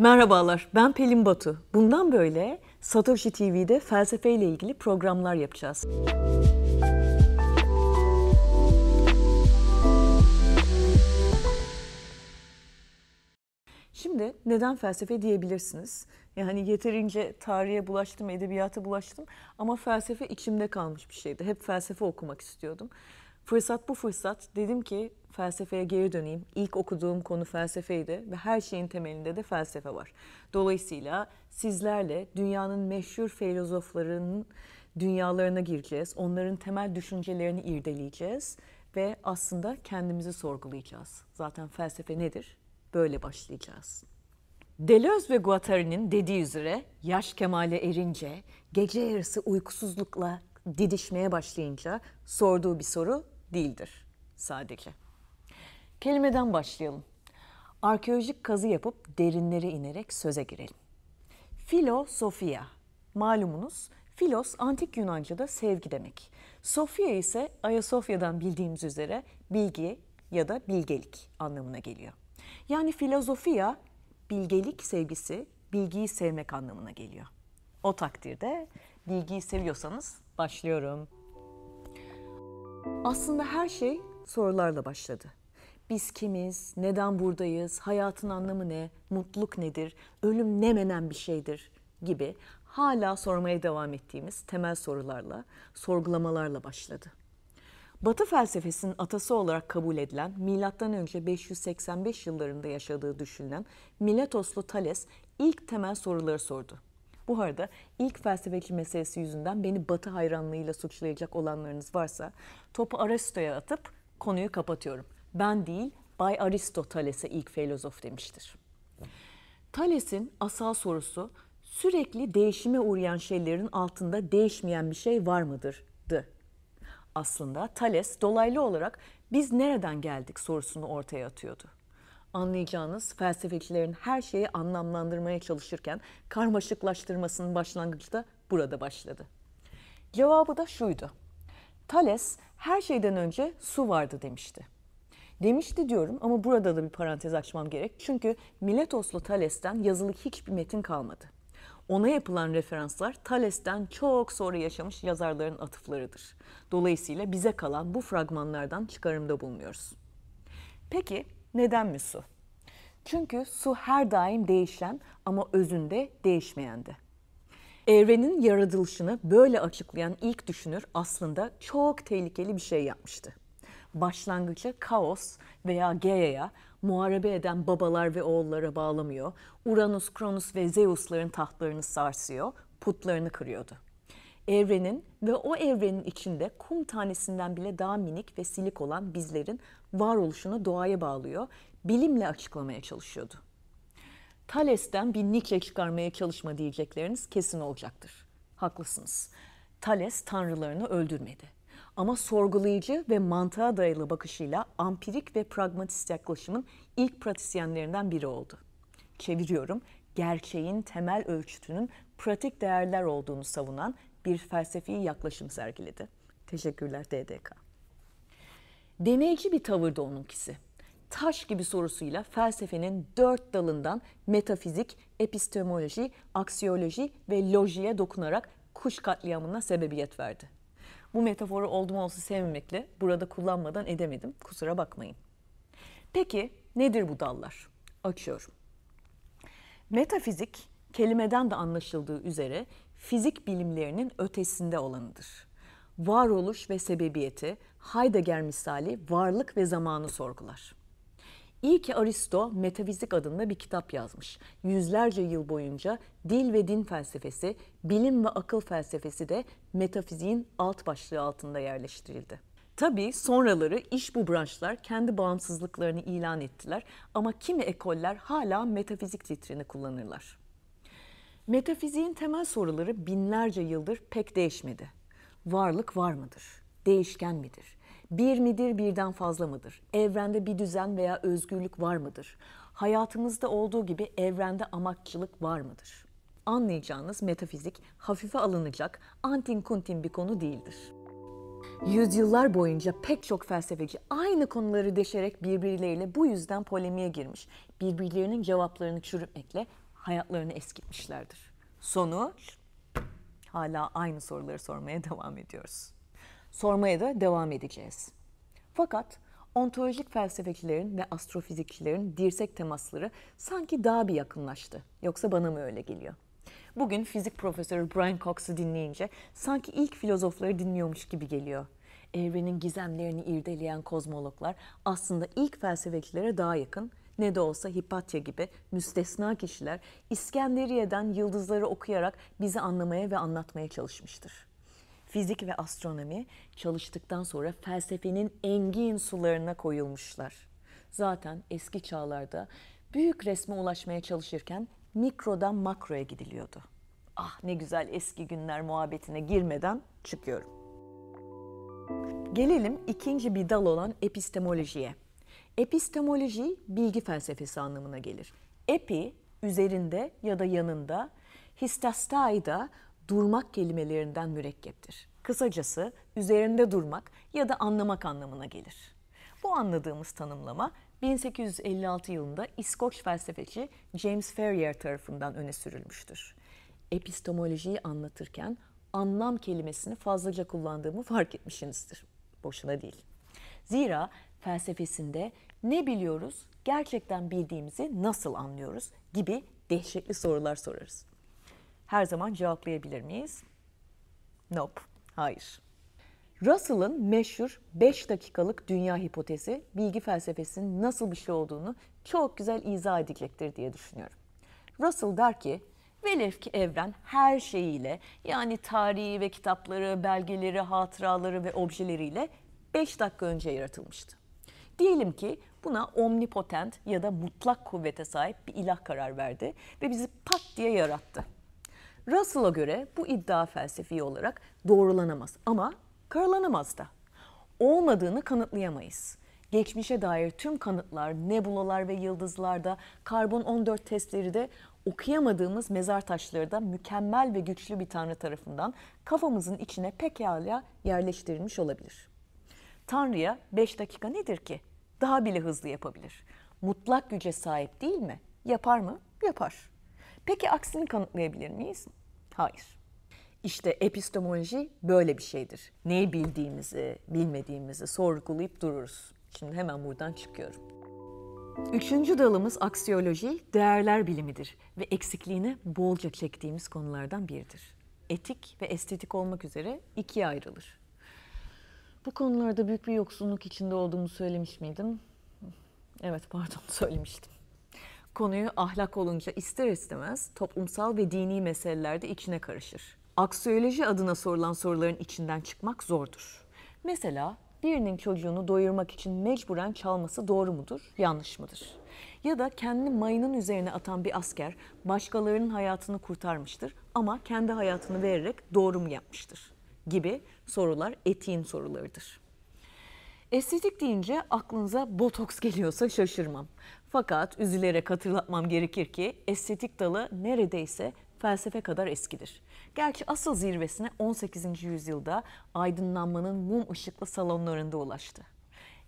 Merhabalar, ben Pelin Batu. Bundan böyle Satoshi TV'de felsefe ile ilgili programlar yapacağız. Şimdi neden felsefe diyebilirsiniz? Yani yeterince tarihe bulaştım, edebiyata bulaştım ama felsefe içimde kalmış bir şeydi. Hep felsefe okumak istiyordum. Fırsat bu fırsat. Dedim ki felsefeye geri döneyim. İlk okuduğum konu felsefeydi ve her şeyin temelinde de felsefe var. Dolayısıyla sizlerle dünyanın meşhur filozoflarının dünyalarına gireceğiz. Onların temel düşüncelerini irdeleyeceğiz ve aslında kendimizi sorgulayacağız. Zaten felsefe nedir? Böyle başlayacağız. Deleuze ve Guattari'nin dediği üzere yaş kemale erince, gece yarısı uykusuzlukla didişmeye başlayınca sorduğu bir soru değildir sadece. Kelimeden başlayalım. Arkeolojik kazı yapıp derinlere inerek söze girelim. Filosofia, malumunuz filos antik Yunanca'da sevgi demek. Sofia ise Ayasofya'dan bildiğimiz üzere bilgi ya da bilgelik anlamına geliyor. Yani filozofia bilgelik sevgisi, bilgiyi sevmek anlamına geliyor. O takdirde bilgiyi seviyorsanız başlıyorum. Aslında her şey sorularla başladı. Biz kimiz, neden buradayız, hayatın anlamı ne, mutluluk nedir, ölüm ne menen bir şeydir gibi hala sormaya devam ettiğimiz temel sorularla, sorgulamalarla başladı. Batı felsefesinin atası olarak kabul edilen M.Ö. 585 yıllarında yaşadığı düşünülen Miletoslu Thales ilk temel soruları sordu. Bu arada ilk felsefeci meselesi yüzünden beni Batı hayranlığıyla suçlayacak olanlarınız varsa topu Aristo'ya atıp konuyu kapatıyorum. Ben değil Bay Aristoteles'e ilk filozof demiştir. Thales'in asal sorusu sürekli değişime uğrayan şeylerin altında değişmeyen bir şey var mıdır?'dı. Aslında Thales dolaylı olarak biz nereden geldik sorusunu ortaya atıyordu. Anlayacağınız felsefecilerin her şeyi anlamlandırmaya çalışırken karmaşıklaştırmasının başlangıcı da burada başladı. Cevabı da şuydu. Thales her şeyden önce su vardı demişti. Demişti diyorum ama burada da bir parantez açmam gerek. Çünkü Miletoslu Thales'ten yazılı hiçbir metin kalmadı. Ona yapılan referanslar Thales'ten çok sonra yaşamış yazarların atıflarıdır. Dolayısıyla bize kalan bu fragmanlardan çıkarımda bulunuyoruz. Peki neden mi su? Çünkü su her daim değişen ama özünde değişmeyendi. Evrenin yaratılışını böyle açıklayan ilk düşünür aslında çok tehlikeli bir şey yapmıştı. Başlangıcı kaos veya Gaia'ya muharebe eden babalar ve oğullara bağlamıyor, Uranus, Kronus ve Zeus'ların tahtlarını sarsıyor, putlarını kırıyordu. Evrenin ve o evrenin içinde kum tanesinden bile daha minik ve silik olan bizlerin varoluşunu doğaya bağlıyor, bilimle açıklamaya çalışıyordu. Thales'ten bir Nietzsche çıkarmaya çalışma diyecekleriniz kesin olacaktır. Haklısınız. Thales tanrılarını öldürmedi. Ama sorgulayıcı ve mantığa dayalı bakışıyla ampirik ve pragmatist yaklaşımın ilk pratisyenlerinden biri oldu. Çeviriyorum, gerçeğin temel ölçütünün pratik değerler olduğunu savunan bir felsefi yaklaşım sergiledi. Teşekkürler DDK. Deneyci bir tavırdı onunkisi taş gibi sorusuyla felsefenin dört dalından metafizik, epistemoloji, aksiyoloji ve lojiye dokunarak kuş katliamına sebebiyet verdi. Bu metaforu oldum olsa sevmemekle burada kullanmadan edemedim. Kusura bakmayın. Peki nedir bu dallar? Açıyorum. Metafizik kelimeden de anlaşıldığı üzere fizik bilimlerinin ötesinde olanıdır. Varoluş ve sebebiyeti Heidegger misali varlık ve zamanı sorgular. İyi ki Aristo Metafizik adında bir kitap yazmış. Yüzlerce yıl boyunca dil ve din felsefesi, bilim ve akıl felsefesi de metafiziğin alt başlığı altında yerleştirildi. Tabii sonraları iş bu branşlar kendi bağımsızlıklarını ilan ettiler ama kimi ekoller hala metafizik titrini kullanırlar. Metafiziğin temel soruları binlerce yıldır pek değişmedi. Varlık var mıdır? Değişken midir? Bir midir, birden fazla mıdır? Evrende bir düzen veya özgürlük var mıdır? Hayatımızda olduğu gibi evrende amaççılık var mıdır? Anlayacağınız metafizik hafife alınacak antin kuntin bir konu değildir. Yüzyıllar boyunca pek çok felsefeci aynı konuları deşerek birbirleriyle bu yüzden polemiğe girmiş, birbirlerinin cevaplarını çürütmekle hayatlarını eskitmişlerdir. Sonuç hala aynı soruları sormaya devam ediyoruz. Sormaya da devam edeceğiz. Fakat ontolojik felsefecilerin ve astrofizikçilerin dirsek temasları sanki daha bir yakınlaştı. Yoksa bana mı öyle geliyor? Bugün fizik profesörü Brian Cox'u dinleyince sanki ilk filozofları dinliyormuş gibi geliyor. Evrenin gizemlerini irdeleyen kozmologlar aslında ilk felsefecilere daha yakın. Ne de olsa Hipatya gibi müstesna kişiler İskenderiye'den yıldızları okuyarak bizi anlamaya ve anlatmaya çalışmıştır. Fizik ve astronomi çalıştıktan sonra felsefenin engin sularına koyulmuşlar. Zaten eski çağlarda büyük resme ulaşmaya çalışırken mikrodan makroya gidiliyordu. Ah ne güzel eski günler muhabbetine girmeden çıkıyorum. Gelelim ikinci bir dal olan epistemolojiye. Epistemoloji bilgi felsefesi anlamına gelir. Epi üzerinde ya da yanında, histastai da durmak kelimelerinden mürekkeptir. Kısacası üzerinde durmak ya da anlamak anlamına gelir. Bu anladığımız tanımlama 1856 yılında İskoç felsefeci James Ferrier tarafından öne sürülmüştür. Epistemolojiyi anlatırken anlam kelimesini fazlaca kullandığımı fark etmişsinizdir. Boşuna değil. Zira felsefesinde ne biliyoruz, gerçekten bildiğimizi nasıl anlıyoruz gibi dehşetli sorular sorarız. Her zaman cevaplayabilir miyiz? Nope, hayır. Russell'ın meşhur 5 dakikalık dünya hipotezi bilgi felsefesinin nasıl bir şey olduğunu çok güzel izah edecektir diye düşünüyorum. Russell der ki, velev ki evren her şeyiyle yani tarihi ve kitapları, belgeleri, hatıraları ve objeleriyle 5 dakika önce yaratılmıştı. Diyelim ki buna omnipotent ya da mutlak kuvvete sahip bir ilah karar verdi ve bizi pat diye yarattı. Russell'a göre bu iddia felsefi olarak doğrulanamaz ama karalanamaz da. Olmadığını kanıtlayamayız. Geçmişe dair tüm kanıtlar, nebulalar ve yıldızlarda, karbon 14 testleri de okuyamadığımız mezar taşları da mükemmel ve güçlü bir tanrı tarafından kafamızın içine pekala yerleştirilmiş olabilir. Tanrı'ya 5 dakika nedir ki? Daha bile hızlı yapabilir. Mutlak güce sahip değil mi? Yapar mı? Yapar. Peki aksini kanıtlayabilir miyiz? Hayır. İşte epistemoloji böyle bir şeydir. Neyi bildiğimizi, bilmediğimizi sorgulayıp dururuz. Şimdi hemen buradan çıkıyorum. Üçüncü dalımız aksiyoloji, değerler bilimidir ve eksikliğini bolca çektiğimiz konulardan biridir. Etik ve estetik olmak üzere ikiye ayrılır. Bu konularda büyük bir yoksunluk içinde olduğumu söylemiş miydim? Evet pardon söylemiştim. Konuyu ahlak olunca ister istemez toplumsal ve dini meselelerde içine karışır. Aksiyoloji adına sorulan soruların içinden çıkmak zordur. Mesela birinin çocuğunu doyurmak için mecburen çalması doğru mudur, yanlış mıdır? Ya da kendi mayının üzerine atan bir asker başkalarının hayatını kurtarmıştır ama kendi hayatını vererek doğru mu yapmıştır? Gibi sorular etiğin sorularıdır. Estetik deyince aklınıza botoks geliyorsa şaşırmam. Fakat üzülerek hatırlatmam gerekir ki estetik dalı neredeyse felsefe kadar eskidir. Gerçi asıl zirvesine 18. yüzyılda aydınlanmanın mum ışıklı salonlarında ulaştı.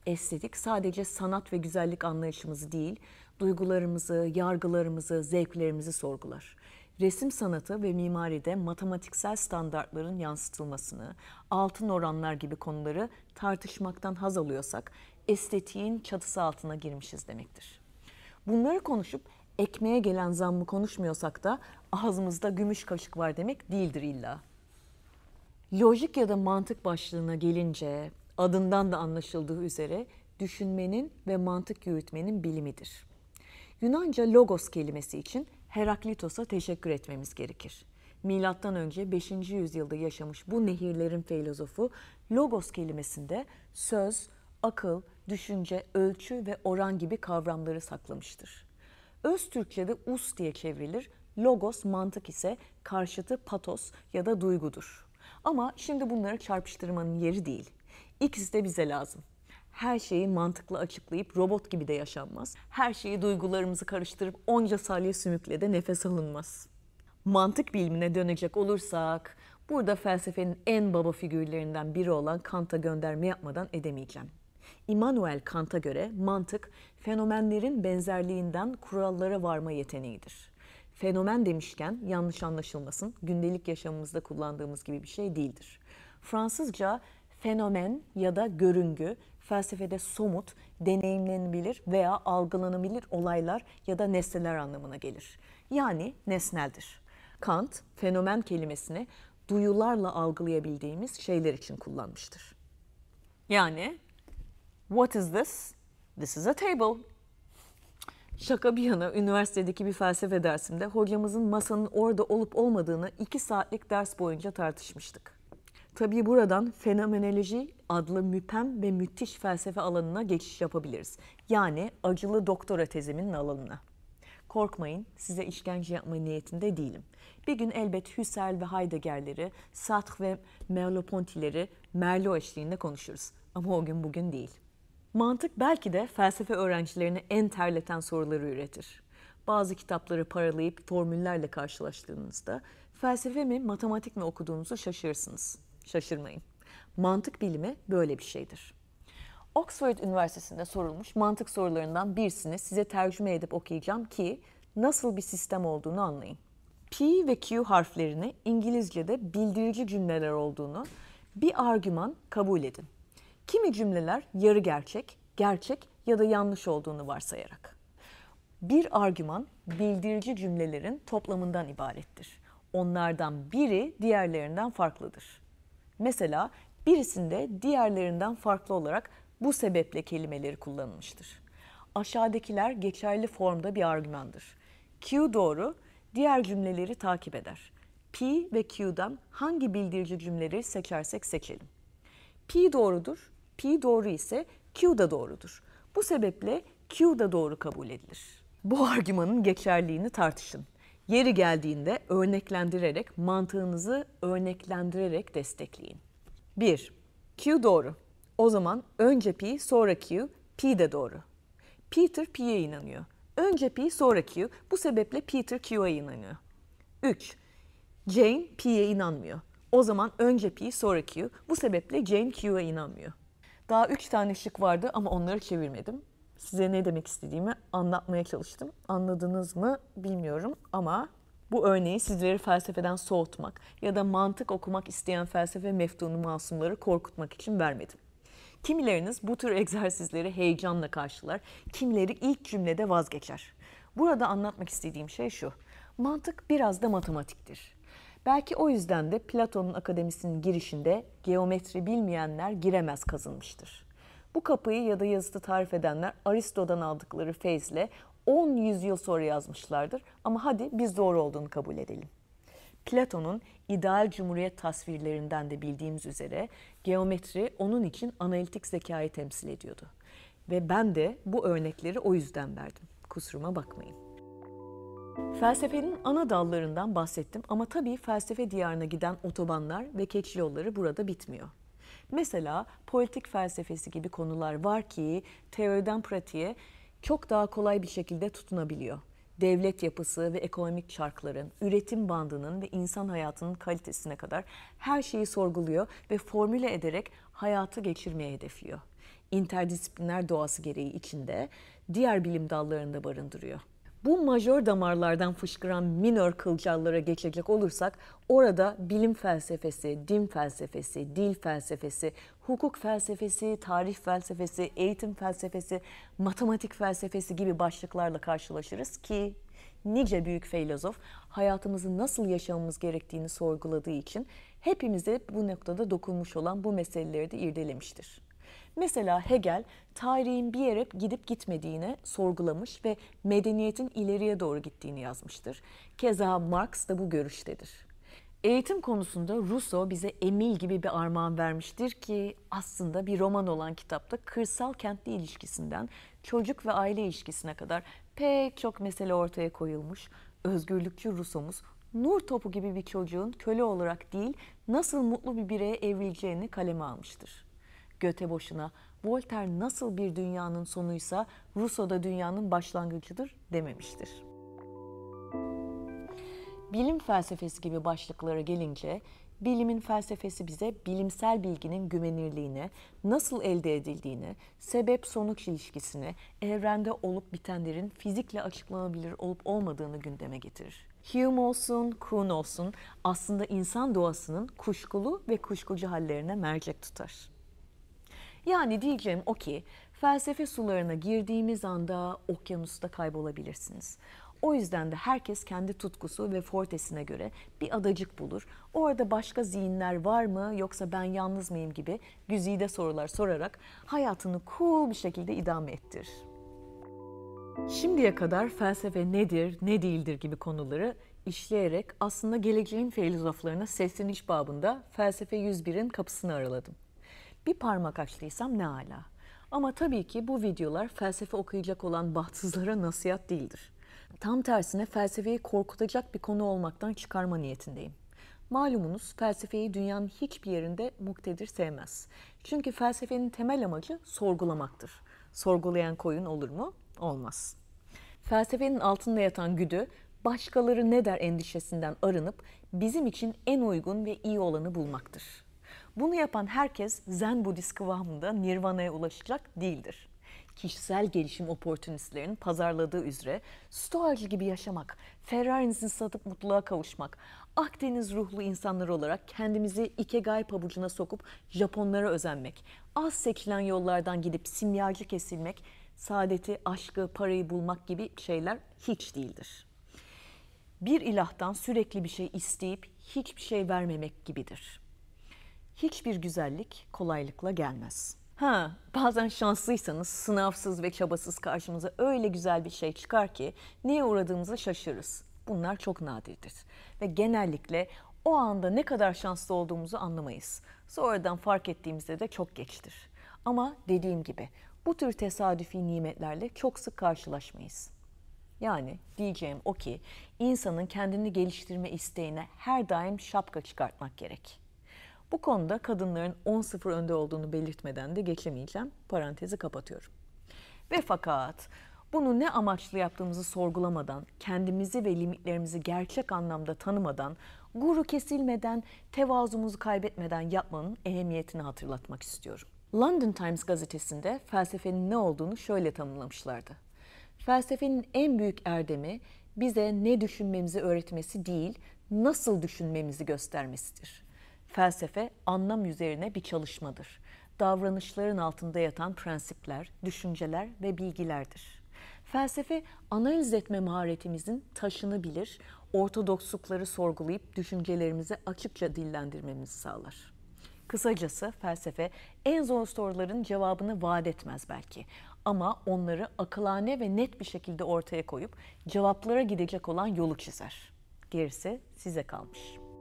Estetik sadece sanat ve güzellik anlayışımızı değil, duygularımızı, yargılarımızı, zevklerimizi sorgular. Resim sanatı ve mimaride matematiksel standartların yansıtılmasını, altın oranlar gibi konuları tartışmaktan haz alıyorsak, estetiğin çatısı altına girmişiz demektir. Bunları konuşup ekmeğe gelen zammı konuşmuyorsak da ağzımızda gümüş kaşık var demek değildir illa. Lojik ya da mantık başlığına gelince adından da anlaşıldığı üzere düşünmenin ve mantık yürütmenin bilimidir. Yunanca logos kelimesi için Heraklitos'a teşekkür etmemiz gerekir. Milattan önce 5. yüzyılda yaşamış bu nehirlerin filozofu logos kelimesinde söz, akıl, düşünce, ölçü ve oran gibi kavramları saklamıştır. Öz Türkçe'de us diye çevrilir, logos mantık ise karşıtı patos ya da duygudur. Ama şimdi bunları çarpıştırmanın yeri değil. İkisi de bize lazım. Her şeyi mantıklı açıklayıp robot gibi de yaşanmaz. Her şeyi duygularımızı karıştırıp onca salya sümükle de nefes alınmaz. Mantık bilimine dönecek olursak, burada felsefenin en baba figürlerinden biri olan Kant'a gönderme yapmadan edemeyeceğim. Immanuel Kant'a göre mantık fenomenlerin benzerliğinden kurallara varma yeteneğidir. fenomen demişken yanlış anlaşılmasın. Gündelik yaşamımızda kullandığımız gibi bir şey değildir. Fransızca fenomen ya da görüngü felsefede somut, deneyimlenebilir veya algılanabilir olaylar ya da nesneler anlamına gelir. Yani nesneldir. Kant fenomen kelimesini duyularla algılayabildiğimiz şeyler için kullanmıştır. Yani what is this? This is a table. Şaka bir yana üniversitedeki bir felsefe dersimde hocamızın masanın orada olup olmadığını iki saatlik ders boyunca tartışmıştık. Tabii buradan fenomenoloji adlı müpem ve müthiş felsefe alanına geçiş yapabiliriz. Yani acılı doktora tezimin alanına. Korkmayın, size işkence yapma niyetinde değilim. Bir gün elbet Husserl ve Heidegger'leri, Sartre ve Merleau-Ponty'leri Merleau eşliğinde konuşuruz. Ama o gün bugün değil. Mantık belki de felsefe öğrencilerini en terleten soruları üretir. Bazı kitapları paralayıp formüllerle karşılaştığınızda felsefe mi matematik mi okuduğunuzu şaşırırsınız. Şaşırmayın. Mantık bilimi böyle bir şeydir. Oxford Üniversitesi'nde sorulmuş mantık sorularından birisini size tercüme edip okuyacağım ki nasıl bir sistem olduğunu anlayın. P ve Q harflerini İngilizce'de bildirici cümleler olduğunu bir argüman kabul edin. Kimi cümleler yarı gerçek, gerçek ya da yanlış olduğunu varsayarak. Bir argüman bildirici cümlelerin toplamından ibarettir. Onlardan biri diğerlerinden farklıdır. Mesela birisinde diğerlerinden farklı olarak bu sebeple kelimeleri kullanılmıştır. Aşağıdakiler geçerli formda bir argümandır. Q doğru, diğer cümleleri takip eder. P ve Q'dan hangi bildirici cümleleri seçersek seçelim. P doğrudur, P doğru ise Q da doğrudur. Bu sebeple Q da doğru kabul edilir. Bu argümanın geçerliğini tartışın. Yeri geldiğinde örneklendirerek, mantığınızı örneklendirerek destekleyin. 1. Q doğru. O zaman önce P, sonra Q, P de doğru. Peter P'ye inanıyor. Önce P, sonra Q. Bu sebeple Peter Q'ya inanıyor. 3. Jane P'ye inanmıyor. O zaman önce P, sonra Q. Bu sebeple Jane Q'ya inanmıyor. Daha üç tane şık vardı ama onları çevirmedim. Size ne demek istediğimi anlatmaya çalıştım. Anladınız mı bilmiyorum ama bu örneği sizleri felsefeden soğutmak ya da mantık okumak isteyen felsefe meftunu masumları korkutmak için vermedim. Kimileriniz bu tür egzersizleri heyecanla karşılar, kimileri ilk cümlede vazgeçer. Burada anlatmak istediğim şey şu. Mantık biraz da matematiktir. Belki o yüzden de Platon'un akademisinin girişinde geometri bilmeyenler giremez kazınmıştır. Bu kapıyı ya da yazıtı tarif edenler Aristo'dan aldıkları feyzle 10 yüzyıl sonra yazmışlardır ama hadi biz doğru olduğunu kabul edelim. Platon'un ideal cumhuriyet tasvirlerinden de bildiğimiz üzere geometri onun için analitik zekayı temsil ediyordu. Ve ben de bu örnekleri o yüzden verdim. Kusuruma bakmayın. Felsefenin ana dallarından bahsettim ama tabii felsefe diyarına giden otobanlar ve keçi yolları burada bitmiyor. Mesela politik felsefesi gibi konular var ki teoriden pratiğe çok daha kolay bir şekilde tutunabiliyor. Devlet yapısı ve ekonomik çarkların, üretim bandının ve insan hayatının kalitesine kadar her şeyi sorguluyor ve formüle ederek hayatı geçirmeye hedefliyor. İnterdisipliner doğası gereği içinde diğer bilim dallarında barındırıyor. Bu majör damarlardan fışkıran minör kılcallara geçecek olursak orada bilim felsefesi, din felsefesi, dil felsefesi, hukuk felsefesi, tarih felsefesi, eğitim felsefesi, matematik felsefesi gibi başlıklarla karşılaşırız ki nice büyük filozof hayatımızı nasıl yaşamamız gerektiğini sorguladığı için hepimize bu noktada dokunmuş olan bu meseleleri de irdelemiştir. Mesela Hegel tarihin bir yere gidip gitmediğini sorgulamış ve medeniyetin ileriye doğru gittiğini yazmıştır. Keza Marx da bu görüştedir. Eğitim konusunda Rousseau bize Emil gibi bir armağan vermiştir ki aslında bir roman olan kitapta kırsal kentli ilişkisinden çocuk ve aile ilişkisine kadar pek çok mesele ortaya koyulmuş. Özgürlükçü Rousseau'muz nur topu gibi bir çocuğun köle olarak değil nasıl mutlu bir bireye evrileceğini kaleme almıştır. Göte boşuna Voltaire nasıl bir dünyanın sonuysa Rousseau da dünyanın başlangıcıdır dememiştir. Bilim felsefesi gibi başlıklara gelince Bilimin felsefesi bize bilimsel bilginin güvenirliğine, nasıl elde edildiğine, sebep-sonuç ilişkisine, evrende olup bitenlerin fizikle açıklanabilir olup olmadığını gündeme getirir. Hume olsun, Kuhn olsun aslında insan doğasının kuşkulu ve kuşkucu hallerine mercek tutar. Yani diyeceğim o ki felsefe sularına girdiğimiz anda okyanusta kaybolabilirsiniz. O yüzden de herkes kendi tutkusu ve fortesine göre bir adacık bulur. Orada başka zihinler var mı yoksa ben yalnız mıyım gibi güzide sorular sorarak hayatını cool bir şekilde idame ettirir. Şimdiye kadar felsefe nedir, ne değildir gibi konuları işleyerek aslında geleceğin filozoflarına sesleniş babında Felsefe 101'in kapısını araladım. Bir parmak açtıysam ne ala. Ama tabii ki bu videolar felsefe okuyacak olan bahtsızlara nasihat değildir. Tam tersine felsefeyi korkutacak bir konu olmaktan çıkarma niyetindeyim. Malumunuz felsefeyi dünyanın hiçbir yerinde muktedir sevmez. Çünkü felsefenin temel amacı sorgulamaktır. Sorgulayan koyun olur mu? Olmaz. Felsefenin altında yatan güdü başkaları ne der endişesinden arınıp bizim için en uygun ve iyi olanı bulmaktır. Bunu yapan herkes Zen Budist kıvamında nirvana'ya ulaşacak değildir. Kişisel gelişim oportunistlerin pazarladığı üzere stoacı gibi yaşamak, Ferrari'nizi satıp mutluluğa kavuşmak, Akdeniz ruhlu insanlar olarak kendimizi Ikegai pabucuna sokup Japonlara özenmek, az seçilen yollardan gidip simyacı kesilmek, saadeti, aşkı, parayı bulmak gibi şeyler hiç değildir. Bir ilahtan sürekli bir şey isteyip hiçbir şey vermemek gibidir. Hiçbir güzellik kolaylıkla gelmez. Ha, bazen şanslıysanız sınavsız ve çabasız karşımıza öyle güzel bir şey çıkar ki neye uğradığımızı şaşırırız. Bunlar çok nadirdir ve genellikle o anda ne kadar şanslı olduğumuzu anlamayız. Sonradan fark ettiğimizde de çok geçtir. Ama dediğim gibi bu tür tesadüfi nimetlerle çok sık karşılaşmayız. Yani diyeceğim o ki insanın kendini geliştirme isteğine her daim şapka çıkartmak gerek. Bu konuda kadınların 10-0 önde olduğunu belirtmeden de geçemeyeceğim. Parantezi kapatıyorum. Ve fakat bunu ne amaçlı yaptığımızı sorgulamadan, kendimizi ve limitlerimizi gerçek anlamda tanımadan, guru kesilmeden, tevazumuzu kaybetmeden yapmanın ehemmiyetini hatırlatmak istiyorum. London Times gazetesinde felsefenin ne olduğunu şöyle tanımlamışlardı. Felsefenin en büyük erdemi bize ne düşünmemizi öğretmesi değil, nasıl düşünmemizi göstermesidir. Felsefe anlam üzerine bir çalışmadır. Davranışların altında yatan prensipler, düşünceler ve bilgilerdir. Felsefe analiz etme maharetimizin taşını bilir, ortodokslukları sorgulayıp düşüncelerimizi açıkça dillendirmemizi sağlar. Kısacası felsefe en zor soruların cevabını vaat etmez belki ama onları akılane ve net bir şekilde ortaya koyup cevaplara gidecek olan yolu çizer. Gerisi size kalmış.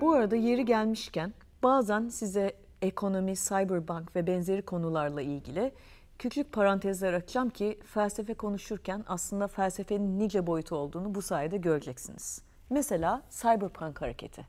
Bu arada yeri gelmişken bazen size ekonomi, cyberbank ve benzeri konularla ilgili küçük parantezler açacağım ki felsefe konuşurken aslında felsefenin nice boyutu olduğunu bu sayede göreceksiniz. Mesela cyberpunk hareketi.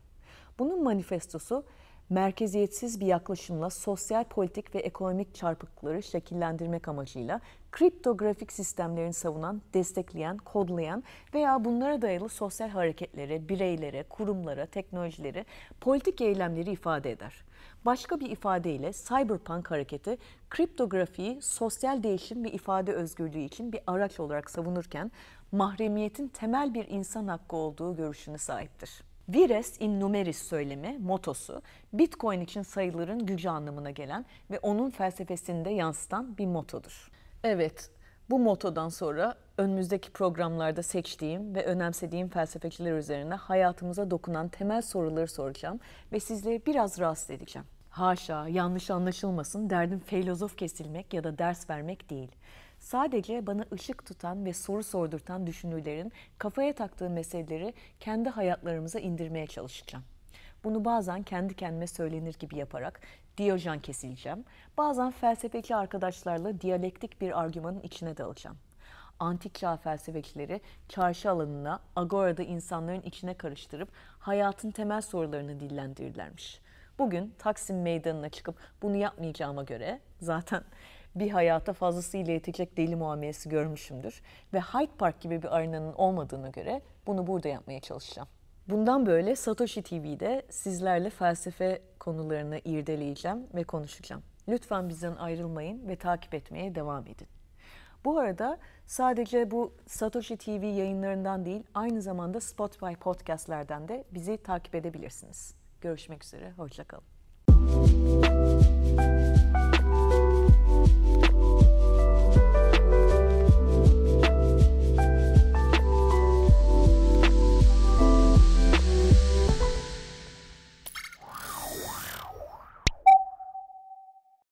Bunun manifestosu merkeziyetsiz bir yaklaşımla sosyal, politik ve ekonomik çarpıklıkları şekillendirmek amacıyla kriptografik sistemlerini savunan, destekleyen, kodlayan veya bunlara dayalı sosyal hareketlere, bireylere, kurumlara, teknolojileri, politik eylemleri ifade eder. Başka bir ifadeyle cyberpunk hareketi kriptografiyi sosyal değişim ve ifade özgürlüğü için bir araç olarak savunurken mahremiyetin temel bir insan hakkı olduğu görüşüne sahiptir. Vires in numeris söylemi, motosu, Bitcoin için sayıların gücü anlamına gelen ve onun felsefesini de yansıtan bir motodur. Evet, bu motodan sonra önümüzdeki programlarda seçtiğim ve önemsediğim felsefeciler üzerine hayatımıza dokunan temel soruları soracağım ve sizleri biraz rahatsız edeceğim. Haşa, yanlış anlaşılmasın, derdim filozof kesilmek ya da ders vermek değil. Sadece bana ışık tutan ve soru sordurtan düşünürlerin kafaya taktığı meseleleri kendi hayatlarımıza indirmeye çalışacağım. Bunu bazen kendi kendime söylenir gibi yaparak Diyojen kesileceğim. Bazen felsefeci arkadaşlarla diyalektik bir argümanın içine dalacağım. Antik çağ felsefecileri çarşı alanına, agorada insanların içine karıştırıp hayatın temel sorularını dillendirirlermiş. Bugün Taksim Meydanı'na çıkıp bunu yapmayacağıma göre zaten bir hayata fazlasıyla yetecek deli muamelesi görmüşümdür. Ve Hyde Park gibi bir arenanın olmadığına göre bunu burada yapmaya çalışacağım. Bundan böyle Satoshi TV'de sizlerle felsefe konularını irdeleyeceğim ve konuşacağım. Lütfen bizden ayrılmayın ve takip etmeye devam edin. Bu arada sadece bu Satoshi TV yayınlarından değil, aynı zamanda Spotify podcastlerden de bizi takip edebilirsiniz. Görüşmek üzere, hoşçakalın.